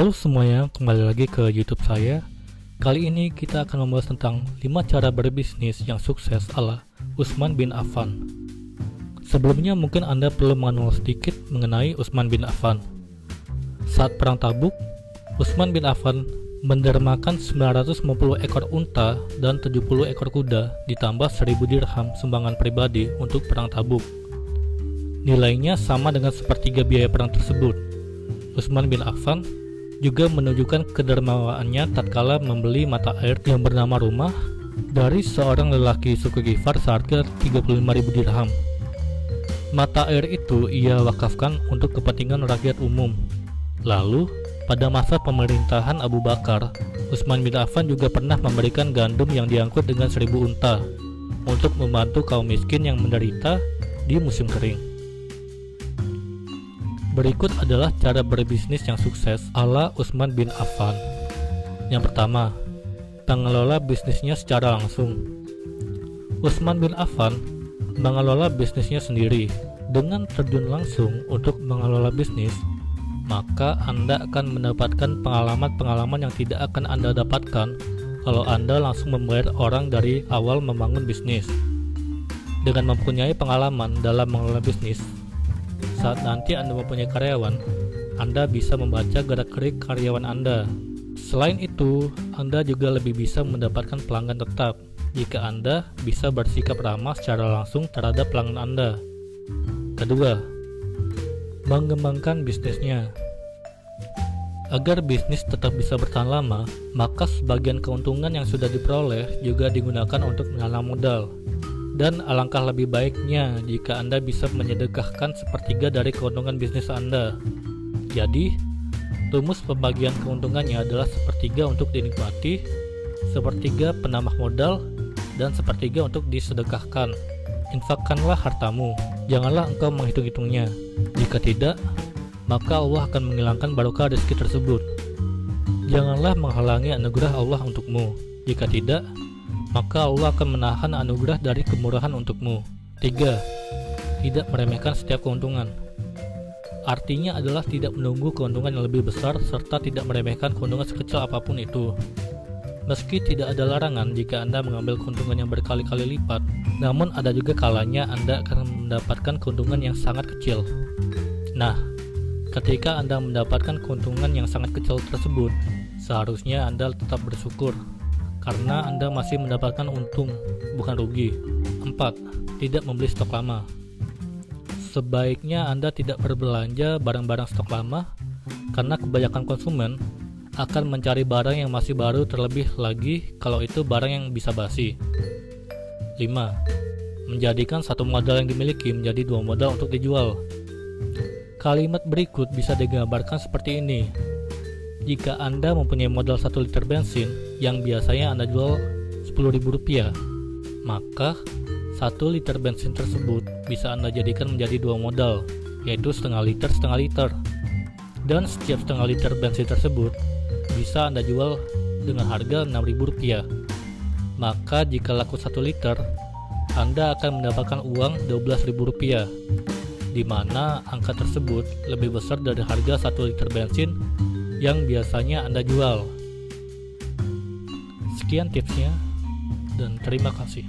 Halo semuanya, kembali lagi ke YouTube saya. Kali ini kita akan membahas tentang 5 cara berbisnis yang sukses ala Usman bin Affan. Sebelumnya mungkin Anda perlu mengenal sedikit mengenai Usman bin Affan. Saat perang Tabuk, Usman bin Affan mendermakan 950 ekor unta dan 70 ekor kuda ditambah 1000 dirham sumbangan pribadi untuk perang Tabuk. Nilainya sama dengan sepertiga biaya perang tersebut. Utsman bin Affan juga menunjukkan kedermawaannya tatkala membeli mata air yang bernama rumah dari seorang lelaki suku Gifar seharga 35.000 dirham. Mata air itu ia wakafkan untuk kepentingan rakyat umum. Lalu, pada masa pemerintahan Abu Bakar, Utsman bin Affan juga pernah memberikan gandum yang diangkut dengan seribu unta untuk membantu kaum miskin yang menderita di musim kering. Berikut adalah cara berbisnis yang sukses ala Utsman bin Affan. Yang pertama, mengelola bisnisnya secara langsung. Utsman bin Affan mengelola bisnisnya sendiri dengan terjun langsung untuk mengelola bisnis, maka Anda akan mendapatkan pengalaman-pengalaman yang tidak akan Anda dapatkan kalau Anda langsung membayar orang dari awal membangun bisnis. Dengan mempunyai pengalaman dalam mengelola bisnis, saat nanti Anda mempunyai karyawan, Anda bisa membaca gerak-gerik karyawan Anda. Selain itu, Anda juga lebih bisa mendapatkan pelanggan tetap jika Anda bisa bersikap ramah secara langsung terhadap pelanggan Anda. Kedua, mengembangkan bisnisnya. Agar bisnis tetap bisa bertahan lama, maka sebagian keuntungan yang sudah diperoleh juga digunakan untuk menanam modal dan alangkah lebih baiknya jika Anda bisa menyedekahkan sepertiga dari keuntungan bisnis Anda. Jadi, rumus pembagian keuntungannya adalah sepertiga untuk dinikmati, sepertiga penambah modal, dan sepertiga untuk disedekahkan. Infakkanlah hartamu, janganlah engkau menghitung-hitungnya. Jika tidak, maka Allah akan menghilangkan barokah rezeki tersebut. Janganlah menghalangi anugerah Allah untukmu. Jika tidak, maka Allah akan menahan anugerah dari kemurahan untukmu. 3. Tidak meremehkan setiap keuntungan. Artinya adalah tidak menunggu keuntungan yang lebih besar serta tidak meremehkan keuntungan sekecil apa pun itu. Meski tidak ada larangan jika Anda mengambil keuntungan yang berkali-kali lipat, namun ada juga kalanya Anda akan mendapatkan keuntungan yang sangat kecil. Nah, ketika Anda mendapatkan keuntungan yang sangat kecil tersebut, seharusnya Anda tetap bersyukur karena Anda masih mendapatkan untung, bukan rugi. 4. Tidak membeli stok lama. Sebaiknya Anda tidak berbelanja barang-barang stok lama karena kebanyakan konsumen akan mencari barang yang masih baru terlebih lagi kalau itu barang yang bisa basi. 5. Menjadikan satu modal yang dimiliki menjadi dua modal untuk dijual. Kalimat berikut bisa digambarkan seperti ini. Jika Anda mempunyai modal 1 liter bensin yang biasanya Anda jual Rp10.000, maka 1 liter bensin tersebut bisa Anda jadikan menjadi dua modal, yaitu setengah liter setengah liter. Dan setiap setengah liter bensin tersebut bisa Anda jual dengan harga Rp6.000. Maka jika laku 1 liter, Anda akan mendapatkan uang Rp12.000 di mana angka tersebut lebih besar dari harga 1 liter bensin yang biasanya Anda jual. Sekian tipsnya, dan terima kasih.